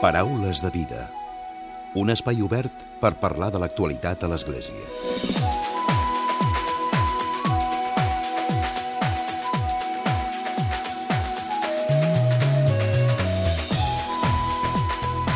Paraules de vida. Un espai obert per parlar de l'actualitat a l'Església.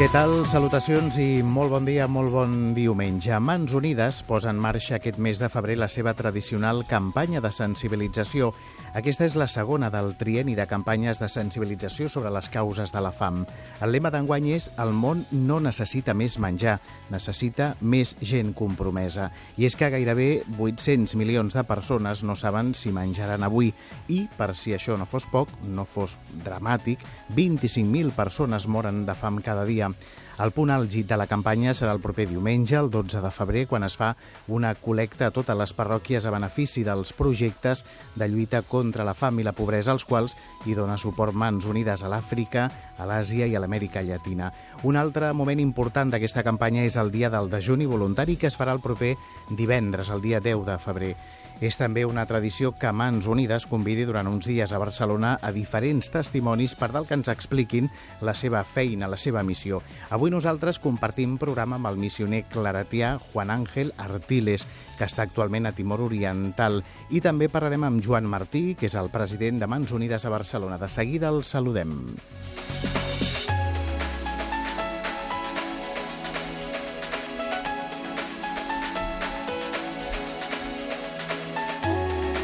Què tal? Salutacions i molt bon dia, molt bon diumenge. Mans Unides posa en marxa aquest mes de febrer la seva tradicional campanya de sensibilització. Aquesta és la segona del trieni de campanyes de sensibilització sobre les causes de la fam. El lema d'enguany és «El món no necessita més menjar, necessita més gent compromesa». I és que gairebé 800 milions de persones no saben si menjaran avui i, per si això no fos poc, no fos dramàtic, 25.000 persones moren de fam cada dia. El punt àlgid de la campanya serà el proper diumenge, el 12 de febrer, quan es fa una col·lecta a totes les parròquies a benefici dels projectes de lluita contra la fam i la pobresa, als quals hi dona suport Mans Unides a l'Àfrica, a l'Àsia i a l'Amèrica Llatina. Un altre moment important d'aquesta campanya és el dia del dejuni voluntari que es farà el proper divendres, el dia 10 de febrer. És també una tradició que Mans Unides convidi durant uns dies a Barcelona a diferents testimonis per tal que ens expliquin la seva feina, la seva missió. Avui nosaltres compartim programa amb el missioner claretià Juan Ángel Artiles, que està actualment a Timor Oriental. I també parlarem amb Joan Martí, que és el president de Mans Unides a Barcelona. De seguida el saludem.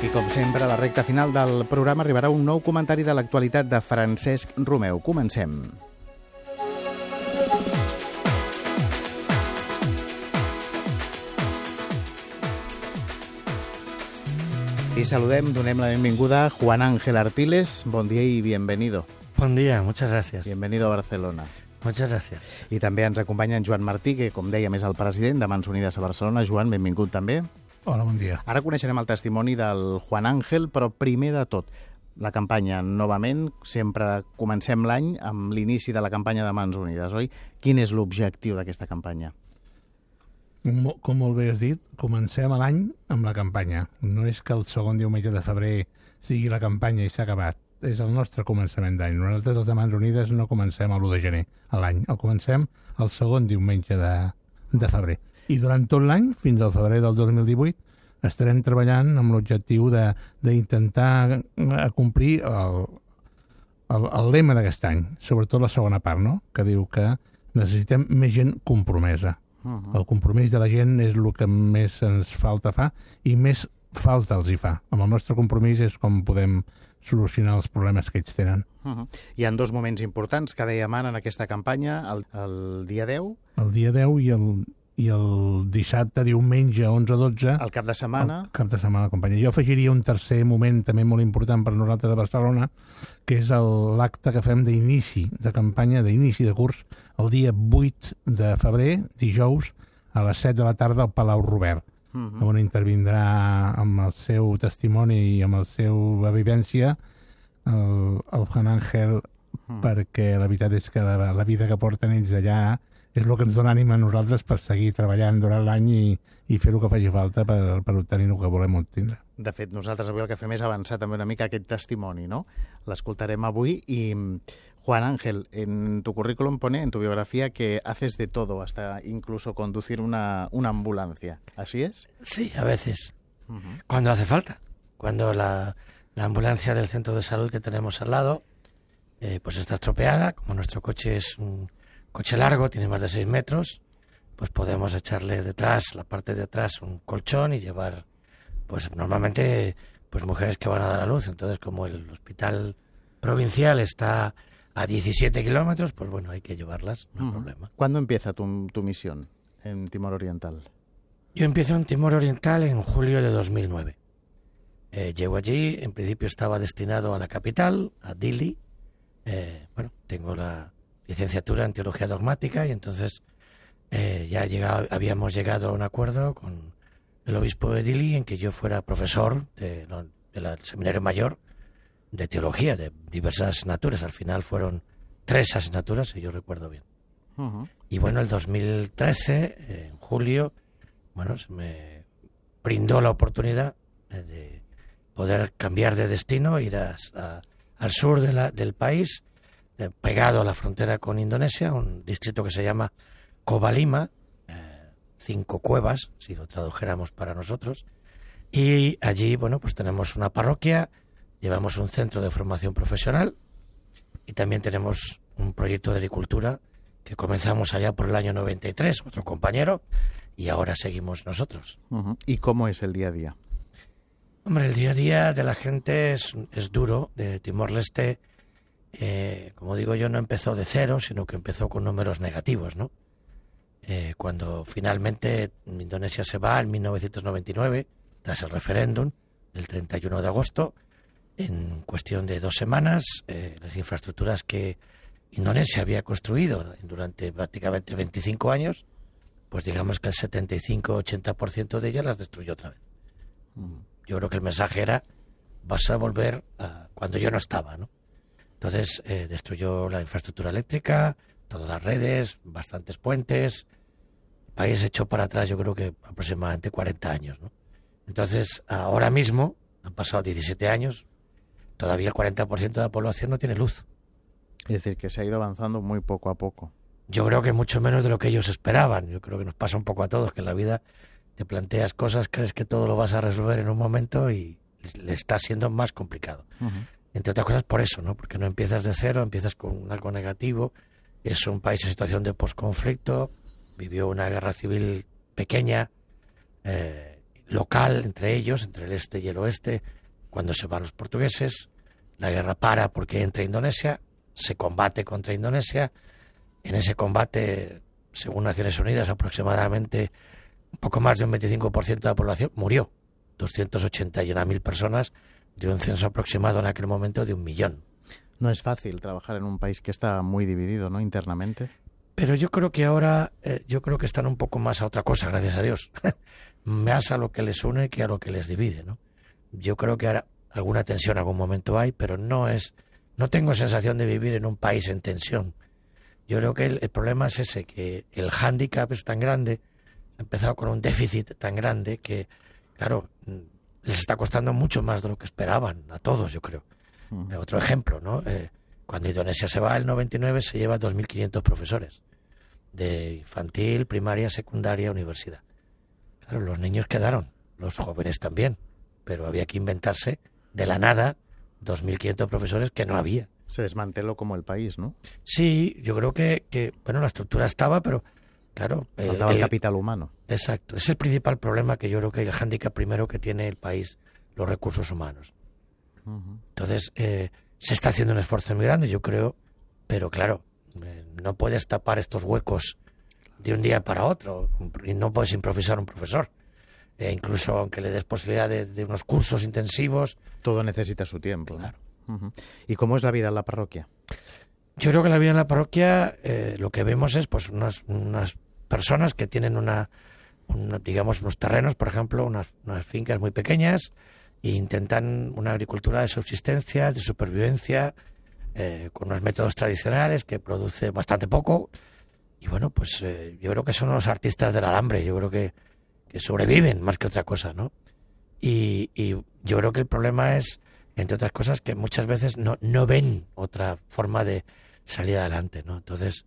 I com sempre, a la recta final del programa arribarà un nou comentari de l'actualitat de Francesc Romeu. Comencem. I saludem, donem la benvinguda a Juan Ángel Artiles. Bon dia i bienvenido. Buen día, muchas gracias. Bienvenido a Barcelona. Muchas gracias. I també ens acompanya en Joan Martí, que, com dèiem, és el president de Mans Unides a Barcelona. Joan, benvingut també. Hola, bon dia. Ara coneixerem el testimoni del Juan Ángel, però primer de tot, la campanya, novament, sempre comencem l'any amb l'inici de la campanya de Mans Unides, oi? Quin és l'objectiu d'aquesta campanya? Com molt bé has dit, comencem l'any amb la campanya. No és que el segon diumenge de febrer sigui la campanya i s'ha acabat. És el nostre començament d'any. Nosaltres, els de Mans Unides, no comencem l'1 de gener a l'any. El comencem el segon diumenge de, de febrer. I durant tot l'any, fins al febrer del 2018, estarem treballant amb l'objectiu de- d'intentar eh, complir el, el, el lema d'aquest any, sobretot la segona part, no? que diu que necessitem més gent compromesa. Uh -huh. El compromís de la gent és el que més ens falta fa i més falta els hi fa. Amb el nostre compromís és com podem solucionar els problemes que ells tenen. Uh -huh. Hi han dos moments importants que dèiem ara en aquesta campanya, el, el dia 10, El dia 10 i el, i el dissabte, diumenge, 11-12, el cap de setmana, el cap de setmana de companyia. Jo afegiria un tercer moment també molt important per nosaltres a Barcelona, que és l'acte que fem d'inici de campanya, d'inici de curs, el dia 8 de febrer, dijous, a les 7 de la tarda al Palau Robert. Uh -huh. on intervindrà amb el seu testimoni i amb la seva vivència el, el Juan Ángel Mm. perquè la veritat és que la, la vida que porten ells allà és el que ens dona ànima a nosaltres per seguir treballant durant l'any i, i fer el que faci falta per, per obtenir el que volem obtindre. De fet, nosaltres avui el que fem és avançar també una mica aquest testimoni, ¿no? L'escoltarem avui i Juan Ángel, en tu currículum pone, en tu biografía, que haces de todo, hasta incluso conducir una, una ambulancia. ¿Así es? Sí, a veces. Uh -huh. Cuando hace falta. Cuando la, la ambulancia del centro de salud que tenemos al lado eh, pues está estropeada, como nuestro coche es un coche largo, tiene más de 6 metros, pues podemos echarle detrás, la parte de atrás, un colchón y llevar, pues normalmente, pues mujeres que van a dar a luz. Entonces, como el hospital provincial está a 17 kilómetros, pues bueno, hay que llevarlas, no hay problema. ¿Cuándo empieza tu, tu misión en Timor Oriental? Yo empiezo en Timor Oriental en julio de 2009. Eh, llego allí, en principio estaba destinado a la capital, a Dili. Eh, bueno, tengo la licenciatura en teología dogmática y entonces eh, ya llega- habíamos llegado a un acuerdo con el obispo de Dili en que yo fuera profesor de de del seminario mayor de teología, de diversas asignaturas. Al final fueron tres asignaturas, si yo recuerdo bien. Uh -huh. Y bueno, el 2013, eh, en julio, bueno, se me brindó la oportunidad eh, de poder cambiar de destino, ir a- a- al sur de la- del país, eh, pegado a la frontera con Indonesia, un distrito que se llama Kobalima, eh, cinco cuevas, si lo tradujéramos para nosotros. Y allí, bueno, pues tenemos una parroquia, llevamos un centro de formación profesional y también tenemos un proyecto de agricultura que comenzamos allá por el año 93, otro compañero, y ahora seguimos nosotros. ¿Y cómo es el día a día? Hombre, el día a día de la gente es, es duro. De Timor-Leste, eh, como digo yo, no empezó de cero, sino que empezó con números negativos, ¿no? Eh, cuando finalmente Indonesia se va en 1999, tras el referéndum, el 31 de agosto, en cuestión de dos semanas, eh, las infraestructuras que Indonesia había construido durante prácticamente 25 años, pues digamos que el 75-80% de ellas las destruyó otra vez. Mm. Yo creo que el mensaje era, vas a volver a cuando yo no estaba, ¿no? Entonces eh, destruyó la infraestructura eléctrica, todas las redes, bastantes puentes. El país echó para atrás yo creo que aproximadamente 40 años, ¿no? Entonces, ahora mismo, han pasado 17 años, todavía el 40% de la población no tiene luz. Es decir, que se ha ido avanzando muy poco a poco. Yo creo que mucho menos de lo que ellos esperaban. Yo creo que nos pasa un poco a todos, que en la vida te planteas cosas, crees que todo lo vas a resolver en un momento y le está siendo más complicado. Entre otras cosas por eso, ¿no? Porque no empiezas de cero, empiezas con algo negativo. Es un país en situación de posconflicto, vivió una guerra civil pequeña, eh, local entre ellos, entre el este y el oeste, cuando se van los portugueses. La guerra para porque entra Indonesia, se combate contra Indonesia. En ese combate, según Naciones Unidas, aproximadamente un poco más de un 25% de la población murió. 281.000 personas de un censo aproximado en aquel momento de un millón. No es fácil trabajar en un país que está muy dividido, ¿no? Internamente. Pero yo creo que ahora, eh, yo creo que están un poco más a otra cosa, gracias a Dios. más a lo que les une que a lo que les divide, ¿no? Yo creo que ahora alguna tensión en algún momento hay, pero no es no tengo sensación de vivir en un país en tensión. Yo creo que el, problema es ese, que el hándicap es tan grande, ha empezado con un déficit tan grande que, claro, les está costando mucho más de lo que esperaban, a todos, yo creo. Mm. Eh, otro ejemplo, ¿no? Eh, cuando Indonesia se va el 99 se lleva 2.500 profesores de infantil, primaria, secundaria, universidad. Claro, los niños quedaron, los jóvenes también, pero había que inventarse de la nada 2.500 profesores que no había. Se desmanteló como el país, ¿no? Sí, yo creo que, que bueno, la estructura estaba, pero claro... Eh, Faltaba el, capital humano. Exacto. Es el principal problema que yo creo que el hándicap primero que tiene el país, los recursos humanos. Entonces, eh, se está haciendo un esfuerzo muy grande, yo creo, pero claro, eh, no puedes tapar estos huecos de un día para otro y no puedes improvisar un profesor. E incluso aunque le des posibilidad de, unos cursos intensivos. Todo necesita su tiempo. Claro. ¿Y cómo es la vida en la parroquia? Yo creo que la vida en la parroquia eh, lo que vemos es pues unas, unas personas que tienen una, digamos unos terrenos, por ejemplo, unas, unas fincas muy pequeñas e intentan una agricultura de subsistencia, de supervivencia, eh, con unos métodos tradicionales que produce bastante poco. Y bueno, pues eh, yo creo que son los artistas del alambre. Yo creo que sobreviven más que otra cosa, ¿no? Y, yo creo que el problema es, entre otras cosas, que muchas veces no, no ven otra forma de salir adelante, ¿no? Entonces,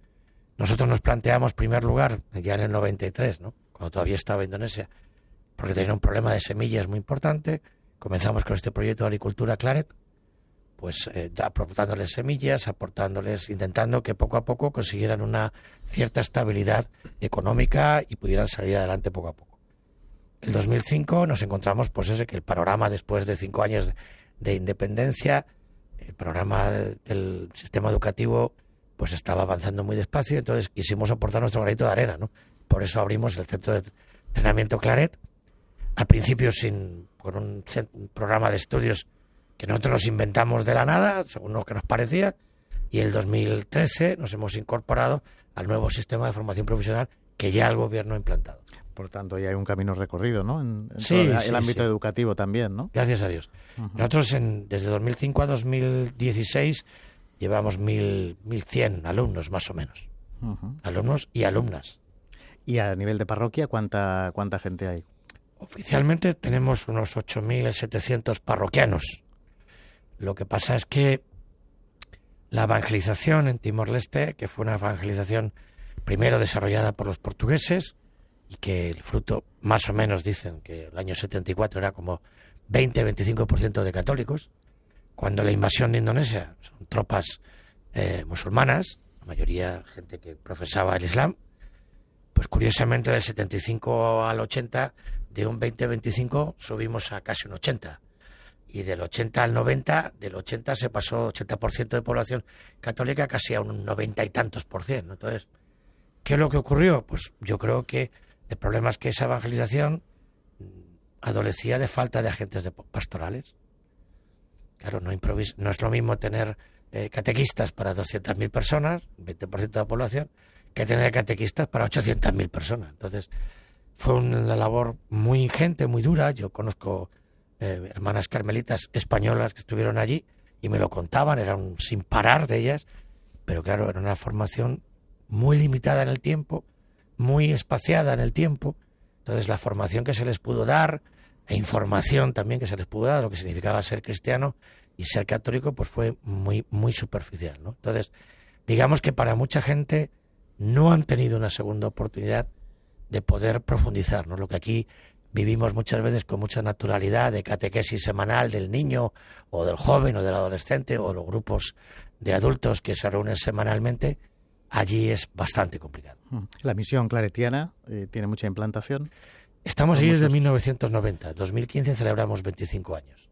nosotros nos planteamos, primer lugar, ya en el 93, ¿no? Cuando todavía estaba Indonesia, porque tenía un problema de semillas muy importante, comenzamos con este proyecto de agricultura Claret, pues eh, aportándoles semillas, aportándoles, intentando que poco a poco consiguieran una cierta estabilidad económica y pudieran salir adelante poco a poco el 2005 nos encontramos, pues ese, que el panorama después de cinco años de independencia, el programa del sistema educativo, pues estaba avanzando muy despacio, entonces quisimos aportar nuestro granito de arena, ¿no? Por eso abrimos el centro de entrenamiento Claret, al principio sin, con un, programa de estudios que nosotros nos inventamos de la nada, según lo que nos parecía, y el 2013 nos hemos incorporado al nuevo sistema de formación profesional que ya el gobierno ha implantado. Por tanto, ya hay un camino recorrido, ¿no? En, el, ámbito educativo también, ¿no? Gracias a Dios. Nosotros en, desde 2005 a 2016 llevamos 1.100 alumnos, más o menos. Alumnos y alumnas. ¿Y a nivel de parroquia cuánta, cuánta gente hay? Oficialmente tenemos unos 8.700 parroquianos. Lo que pasa es que la evangelización en Timor-Leste, que fue una evangelización primero desarrollada por los portugueses y que el fruto, más o menos, dicen que el año 74 era como 20-25% de católicos, cuando la invasión de Indonesia son tropas eh, musulmanas, la mayoría gente que profesaba el Islam, pues curiosamente del 75 al 80, de un 20-25 subimos a casi un 80 y del 80 al 90, del 80 se pasó 80% de población católica casi a un 90 y tantos por ciento. Entonces, ¿qué es lo que ocurrió? Pues yo creo que el problema es que esa evangelización adolecía de falta de agentes de pastorales. Claro, no, no es lo mismo tener eh, catequistas para 200.000 personas, 20% de la población, que tener catequistas para 800.000 personas. Entonces, fue una labor muy ingente, muy dura. Yo conozco eh, hermanas carmelitas españolas que estuvieron allí y me lo contaban, era un sin parar de ellas, pero claro, era una formación muy limitada en el tiempo, muy espaciada en el tiempo, entonces la formación que se les pudo dar, e información también que se les pudo dar, lo que significaba ser cristiano y ser católico, pues fue muy, muy superficial, ¿no? Entonces, digamos que para mucha gente no han tenido una segunda oportunidad de poder profundizar, ¿no? Lo que aquí vivimos muchas veces con mucha naturalidad de catequesis semanal del niño o del joven o del adolescente o los grupos de adultos que se reúnen semanalmente, allí es bastante complicado. Mm. La misión claretiana eh, tiene mucha implantación. Estamos allí desde 1990. 2015 celebramos 25 años.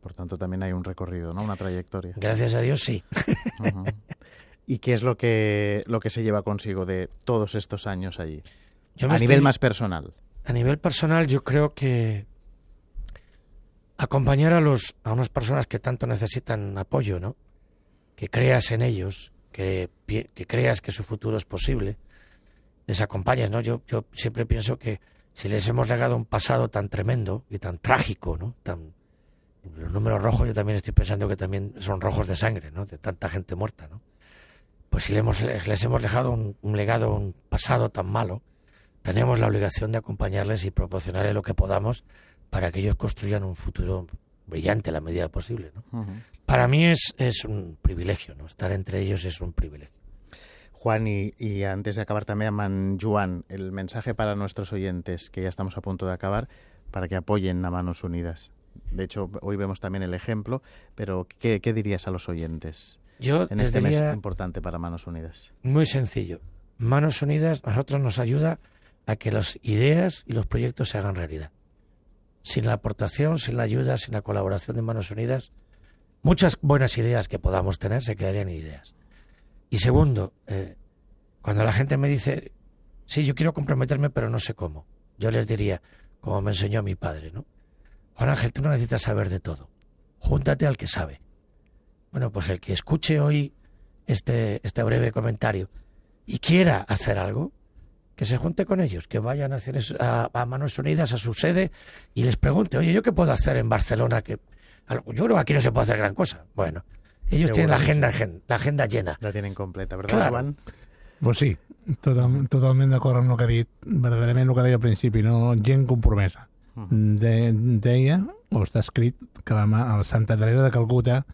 Por tanto, también hay un recorrido, ¿no? Una trayectoria. Gracias a Dios, sí. Uh -huh. ¿Y qué es lo que, lo que se lleva consigo de todos estos años allí? a nivel más personal. A nivel personal, yo creo que acompañar a los a unas personas que tanto necesitan apoyo, ¿no? Que creas en ellos, que, que creas que su futuro es posible, les acompañas, ¿no? Yo, yo siempre pienso que si les hemos legado un pasado tan tremendo y tan trágico, ¿no? Tan, los números rojos yo también estoy pensando que también son rojos de sangre, ¿no? De tanta gente muerta, ¿no? Pues si les hemos, les hemos dejado un, un legado, un pasado tan malo, tenemos la obligación de acompañarles y proporcionarles lo que podamos para que ellos construyan un futuro brillante a la medida posible. ¿no? Uh -huh. Para mí es, es un privilegio, ¿no? estar entre ellos es un privilegio. Juan, y, y, antes de acabar también a Juan, el mensaje para nuestros oyentes, que ya estamos a punto de acabar, para que apoyen a Manos Unidas. De hecho, hoy vemos también el ejemplo, pero ¿qué, qué dirías a los oyentes Yo en este mes importante para Manos Unidas? Muy sencillo. Manos Unidas a nosotros nos ayuda a que las ideas y los proyectos se hagan realidad. Sin la aportación, sin la ayuda, sin la colaboración de Manos Unidas, muchas buenas ideas que podamos tener se quedarían ideas. Y segundo, eh, cuando la gente me dice, sí, yo quiero comprometerme, pero no sé cómo, yo les diría, como me enseñó mi padre, ¿no? Juan Ángel, tú no necesitas saber de todo. Júntate al que sabe. Bueno, pues el que escuche hoy este, este breve comentario y quiera hacer algo, que se junte con ellos, que vayan a, hacer eso, a, a, Manos Unidas, a su sede, y les pregunte, oye, ¿yo qué puedo hacer en Barcelona? que Yo creo que aquí no se puede hacer gran cosa. Bueno, ellos Seguro tienen la agenda, la agenda llena. La tienen completa, ¿verdad, claro. Joan? Pues sí, total, totalment d'acord amb el que ha dit, verdaderament el que deia al principi, no? gent compromesa. Uh -huh. de, deia, o està escrit, que la, a Santa Teresa de Calcuta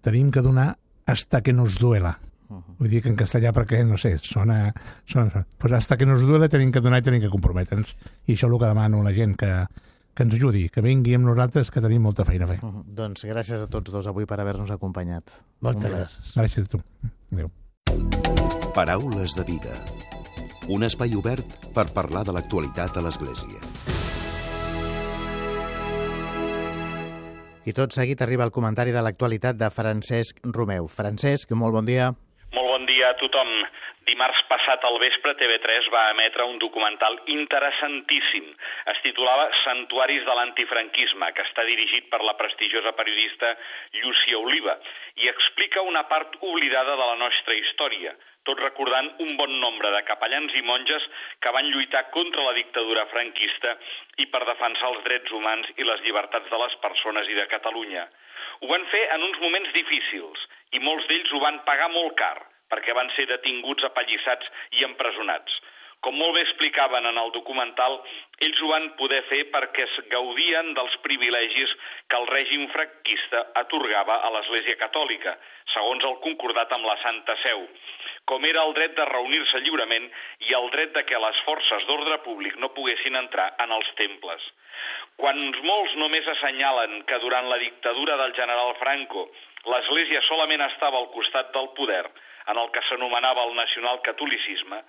tenim que donar hasta que nos duela. Uh -huh. Vull dir que en castellà perquè, no sé, sona... sona pues hasta que nos duela tenim que donar i tenim que comprometre'ns. I això és el que demano a la gent, que, que ens ajudi, que vingui amb nosaltres, que tenim molta feina a fer. Uh -huh. Doncs gràcies a tots dos avui per haver-nos acompanyat. Moltes gràcies. Gràcies a tu. Adéu. Paraules de vida. Un espai obert per parlar de l'actualitat a l'Església. I tot seguit arriba el comentari de l'actualitat de Francesc Romeu. Francesc, molt bon dia. Molt bon dia a tothom. Dimarts passat al vespre TV3 va emetre un documental interessantíssim. Es titulava Santuaris de l'antifranquisme, que està dirigit per la prestigiosa periodista Llúcia Oliva, i explica una part oblidada de la nostra història, tot recordant un bon nombre de capellans i monges que van lluitar contra la dictadura franquista i per defensar els drets humans i les llibertats de les persones i de Catalunya. Ho van fer en uns moments difícils i molts d'ells ho van pagar molt car perquè van ser detinguts, apallissats i empresonats. Com molt bé explicaven en el documental, ells ho van poder fer perquè es gaudien dels privilegis que el règim franquista atorgava a l'Església Catòlica, segons el concordat amb la Santa Seu, com era el dret de reunir-se lliurement i el dret de que les forces d'ordre públic no poguessin entrar en els temples. Quan molts només assenyalen que durant la dictadura del general Franco l'Església solament estava al costat del poder, en el que s'anomenava el nacional-catolicisme,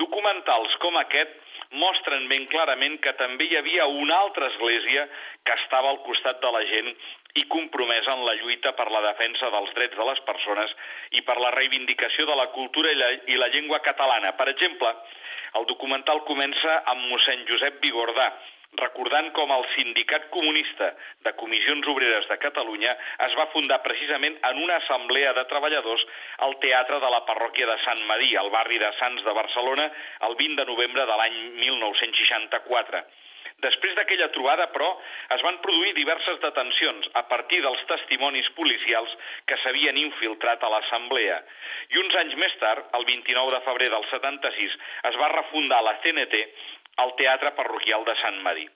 documentals com aquest mostren ben clarament que també hi havia una altra església que estava al costat de la gent i compromesa en la lluita per la defensa dels drets de les persones i per la reivindicació de la cultura i la, i la llengua catalana. Per exemple, el documental comença amb mossèn Josep Vigordà, recordant com el Sindicat Comunista de Comissions Obreres de Catalunya es va fundar precisament en una assemblea de treballadors al Teatre de la Parròquia de Sant Madí, al barri de Sants de Barcelona, el 20 de novembre de l'any 1964. Després d'aquella trobada, però, es van produir diverses detencions a partir dels testimonis policials que s'havien infiltrat a l'assemblea. I uns anys més tard, el 29 de febrer del 76, es va refundar la CNT al Teatre Parroquial de Sant Madí.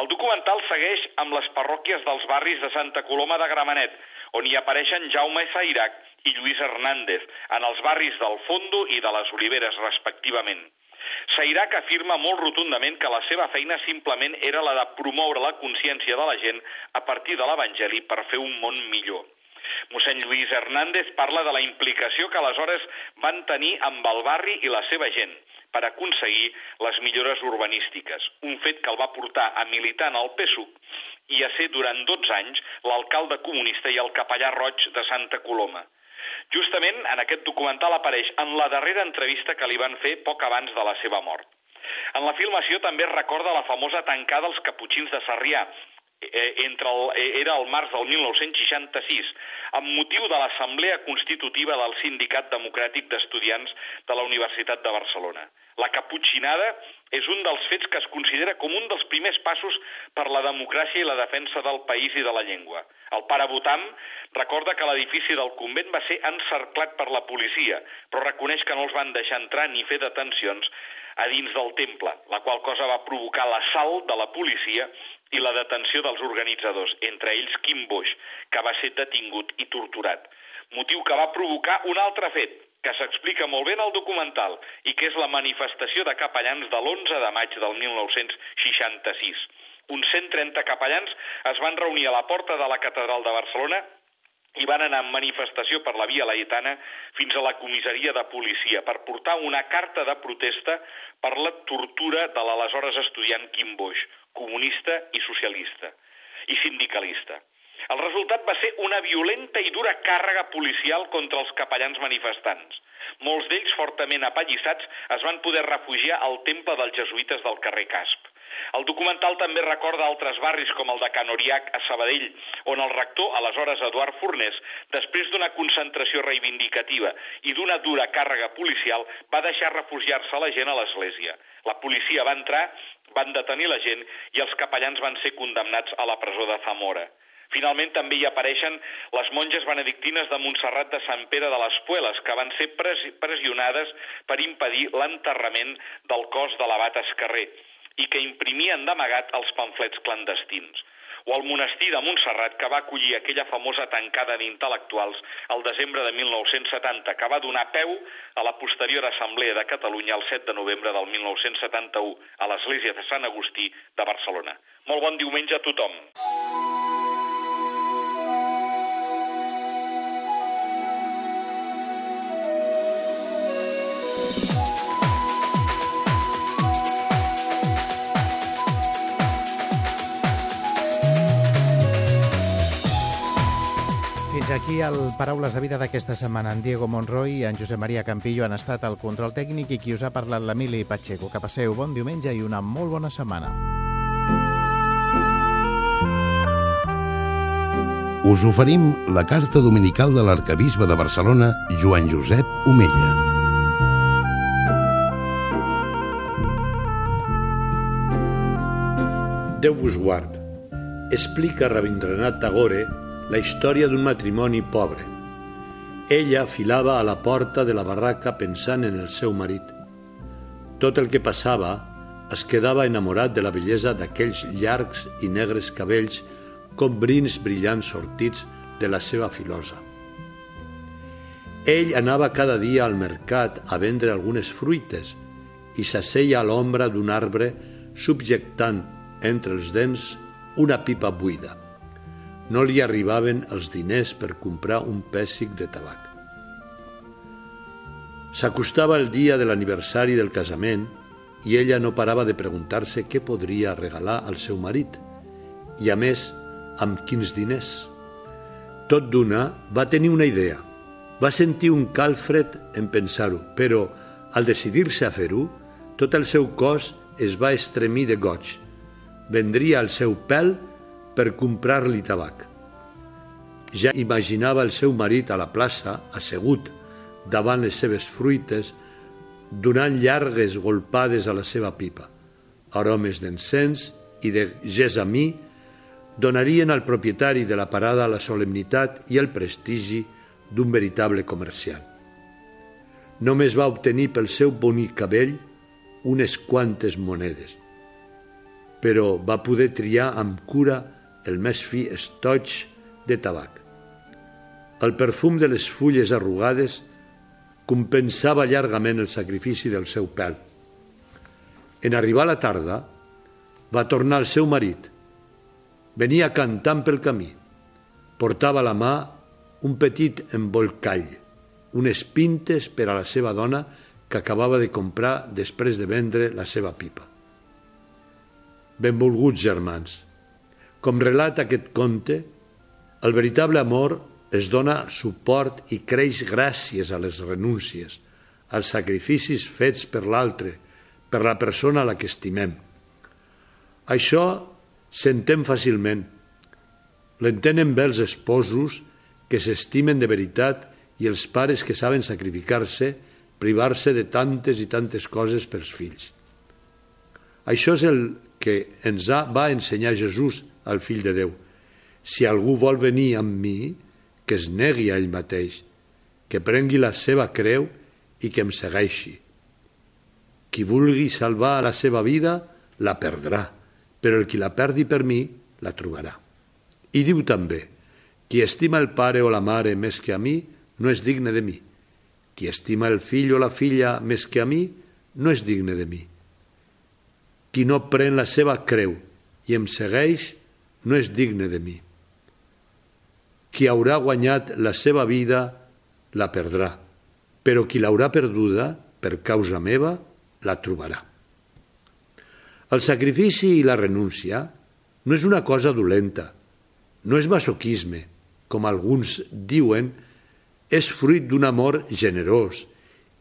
El documental segueix amb les parròquies dels barris de Santa Coloma de Gramenet, on hi apareixen Jaume Sairac i Lluís Hernández, en els barris del Fondo i de les Oliveres, respectivament. Sairac afirma molt rotundament que la seva feina simplement era la de promoure la consciència de la gent a partir de l'Evangeli per fer un món millor. Mossèn Lluís Hernández parla de la implicació que aleshores van tenir amb el barri i la seva gent per aconseguir les millores urbanístiques, un fet que el va portar a militar en el PSUC i a ser durant 12 anys l'alcalde comunista i el capellà roig de Santa Coloma. Justament en aquest documental apareix en la darrera entrevista que li van fer poc abans de la seva mort. En la filmació també es recorda la famosa tancada als Caputxins de Sarrià, eh, entre el, eh, era el març del 1966, amb motiu de l'Assemblea Constitutiva del Sindicat Democràtic d'Estudiants de la Universitat de Barcelona. La caputxinada és un dels fets que es considera com un dels primers passos per la democràcia i la defensa del país i de la llengua. El pare Botam recorda que l'edifici del convent va ser encerclat per la policia, però reconeix que no els van deixar entrar ni fer detencions a dins del temple, la qual cosa va provocar l'assalt de la policia i la detenció dels organitzadors, entre ells Quim Boix, que va ser detingut i torturat. Motiu que va provocar un altre fet, que s'explica molt bé en el documental i que és la manifestació de capellans de l'11 de maig del 1966. Uns 130 capellans es van reunir a la porta de la Catedral de Barcelona i van anar en manifestació per la Via Laetana fins a la comissaria de policia per portar una carta de protesta per la tortura de l'aleshores estudiant Quim Boix, comunista i socialista, i sindicalista. El resultat va ser una violenta i dura càrrega policial contra els capellans manifestants. Molts d'ells, fortament apallissats, es van poder refugiar al temple dels jesuïtes del carrer Casp. El documental també recorda altres barris com el de Canoriac a Sabadell, on el rector, aleshores Eduard Fornés, després d'una concentració reivindicativa i d'una dura càrrega policial, va deixar refugiar-se la gent a l'església. La policia va entrar, van detenir la gent i els capellans van ser condemnats a la presó de Zamora. Finalment també hi apareixen les monges benedictines de Montserrat de Sant Pere de les Pueles, que van ser pressionades per impedir l'enterrament del cos de l'abat Escarrer i que imprimien d'amagat els pamflets clandestins o el monestir de Montserrat que va acollir aquella famosa tancada d'intel·lectuals al desembre de 1970, que va donar peu a la posterior Assemblea de Catalunya el 7 de novembre del 1971 a l'Església de Sant Agustí de Barcelona. Molt bon diumenge a tothom. Fins aquí el Paraules de Vida d'aquesta setmana. En Diego Monroy i en Josep Maria Campillo han estat al control tècnic i qui us ha parlat l'Emili Pacheco. Que passeu bon diumenge i una molt bona setmana. Us oferim la carta dominical de l'arcabisbe de Barcelona, Joan Josep Omella. Déu vos guard. Explica Rabindranath Tagore la història d'un matrimoni pobre. Ella filava a la porta de la barraca pensant en el seu marit. tot el que passava, es quedava enamorat de la bellesa d'aquells llargs i negres cabells com brins brillants sortits de la seva filosa. Ell anava cada dia al mercat a vendre algunes fruites i s'asseia a l'ombra d'un arbre subjectant entre els dents una pipa buida. No li arribaven els diners per comprar un pèssic de tabac. S'acostava el dia de l'aniversari del casament i ella no parava de preguntar-se què podria regalar al seu marit i, a més, amb quins diners. Tot d'una va tenir una idea. Va sentir un calfred en pensar-ho, però al decidir-se a fer-ho, tot el seu cos es va estremir de goig. Vendria el seu pèl per comprar-li tabac. Ja imaginava el seu marit a la plaça, assegut, davant les seves fruites, donant llargues golpades a la seva pipa. Aromes d'encens i de gesamí donarien al propietari de la parada la solemnitat i el prestigi d'un veritable comerciant. Només va obtenir pel seu bonic cabell unes quantes monedes, però va poder triar amb cura el més fi estoig de tabac. El perfum de les fulles arrugades compensava llargament el sacrifici del seu pèl. En arribar la tarda, va tornar al seu marit. Venia cantant pel camí. Portava a la mà un petit embolcall, unes pintes per a la seva dona que acabava de comprar després de vendre la seva pipa. Benvolguts germans, com relata aquest conte, el veritable amor es dona suport i creix gràcies a les renúncies, als sacrificis fets per l'altre, per la persona a la que estimem. Això s'entén fàcilment. L'entenen bé els esposos que s'estimen de veritat i els pares que saben sacrificar-se, privar-se de tantes i tantes coses pels fills. Això és el que ens va ensenyar Jesús al fill de Déu. Si algú vol venir amb mi, que es negui a ell mateix, que prengui la seva creu i que em segueixi. Qui vulgui salvar la seva vida, la perdrà, però el qui la perdi per mi, la trobarà. I diu també, qui estima el pare o la mare més que a mi, no és digne de mi. Qui estima el fill o la filla més que a mi, no és digne de mi. Qui no pren la seva creu i em segueix, no és digne de mi. Qui haurà guanyat la seva vida la perdrà, però qui l'haurà perduda per causa meva la trobarà. El sacrifici i la renúncia no és una cosa dolenta, no és masoquisme, com alguns diuen, és fruit d'un amor generós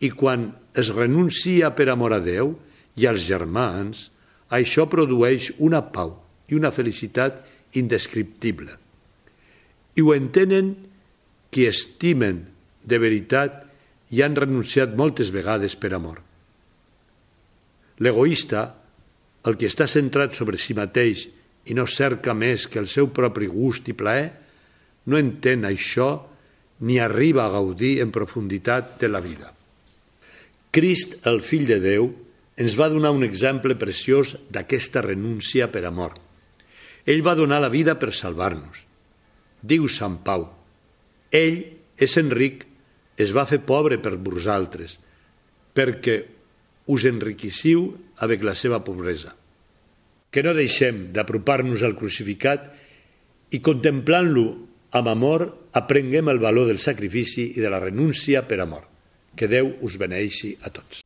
i quan es renuncia per amor a Déu i als germans, això produeix una pau i una felicitat indescriptible i ho entenen qui estimen de veritat i han renunciat moltes vegades per amor. L'egoista, el que està centrat sobre si mateix i no cerca més que el seu propi gust i plaer, no entén això ni arriba a gaudir en profunditat de la vida. Crist, el fill de Déu, ens va donar un exemple preciós d'aquesta renúncia per amor. Ell va donar la vida per salvar-nos diu Sant Pau, ell és Enric, es va fer pobre per vosaltres, perquè us enriquissiu avec la seva pobresa. Que no deixem d'apropar-nos al crucificat i contemplant-lo amb amor aprenguem el valor del sacrifici i de la renúncia per amor. Que Déu us beneixi a tots.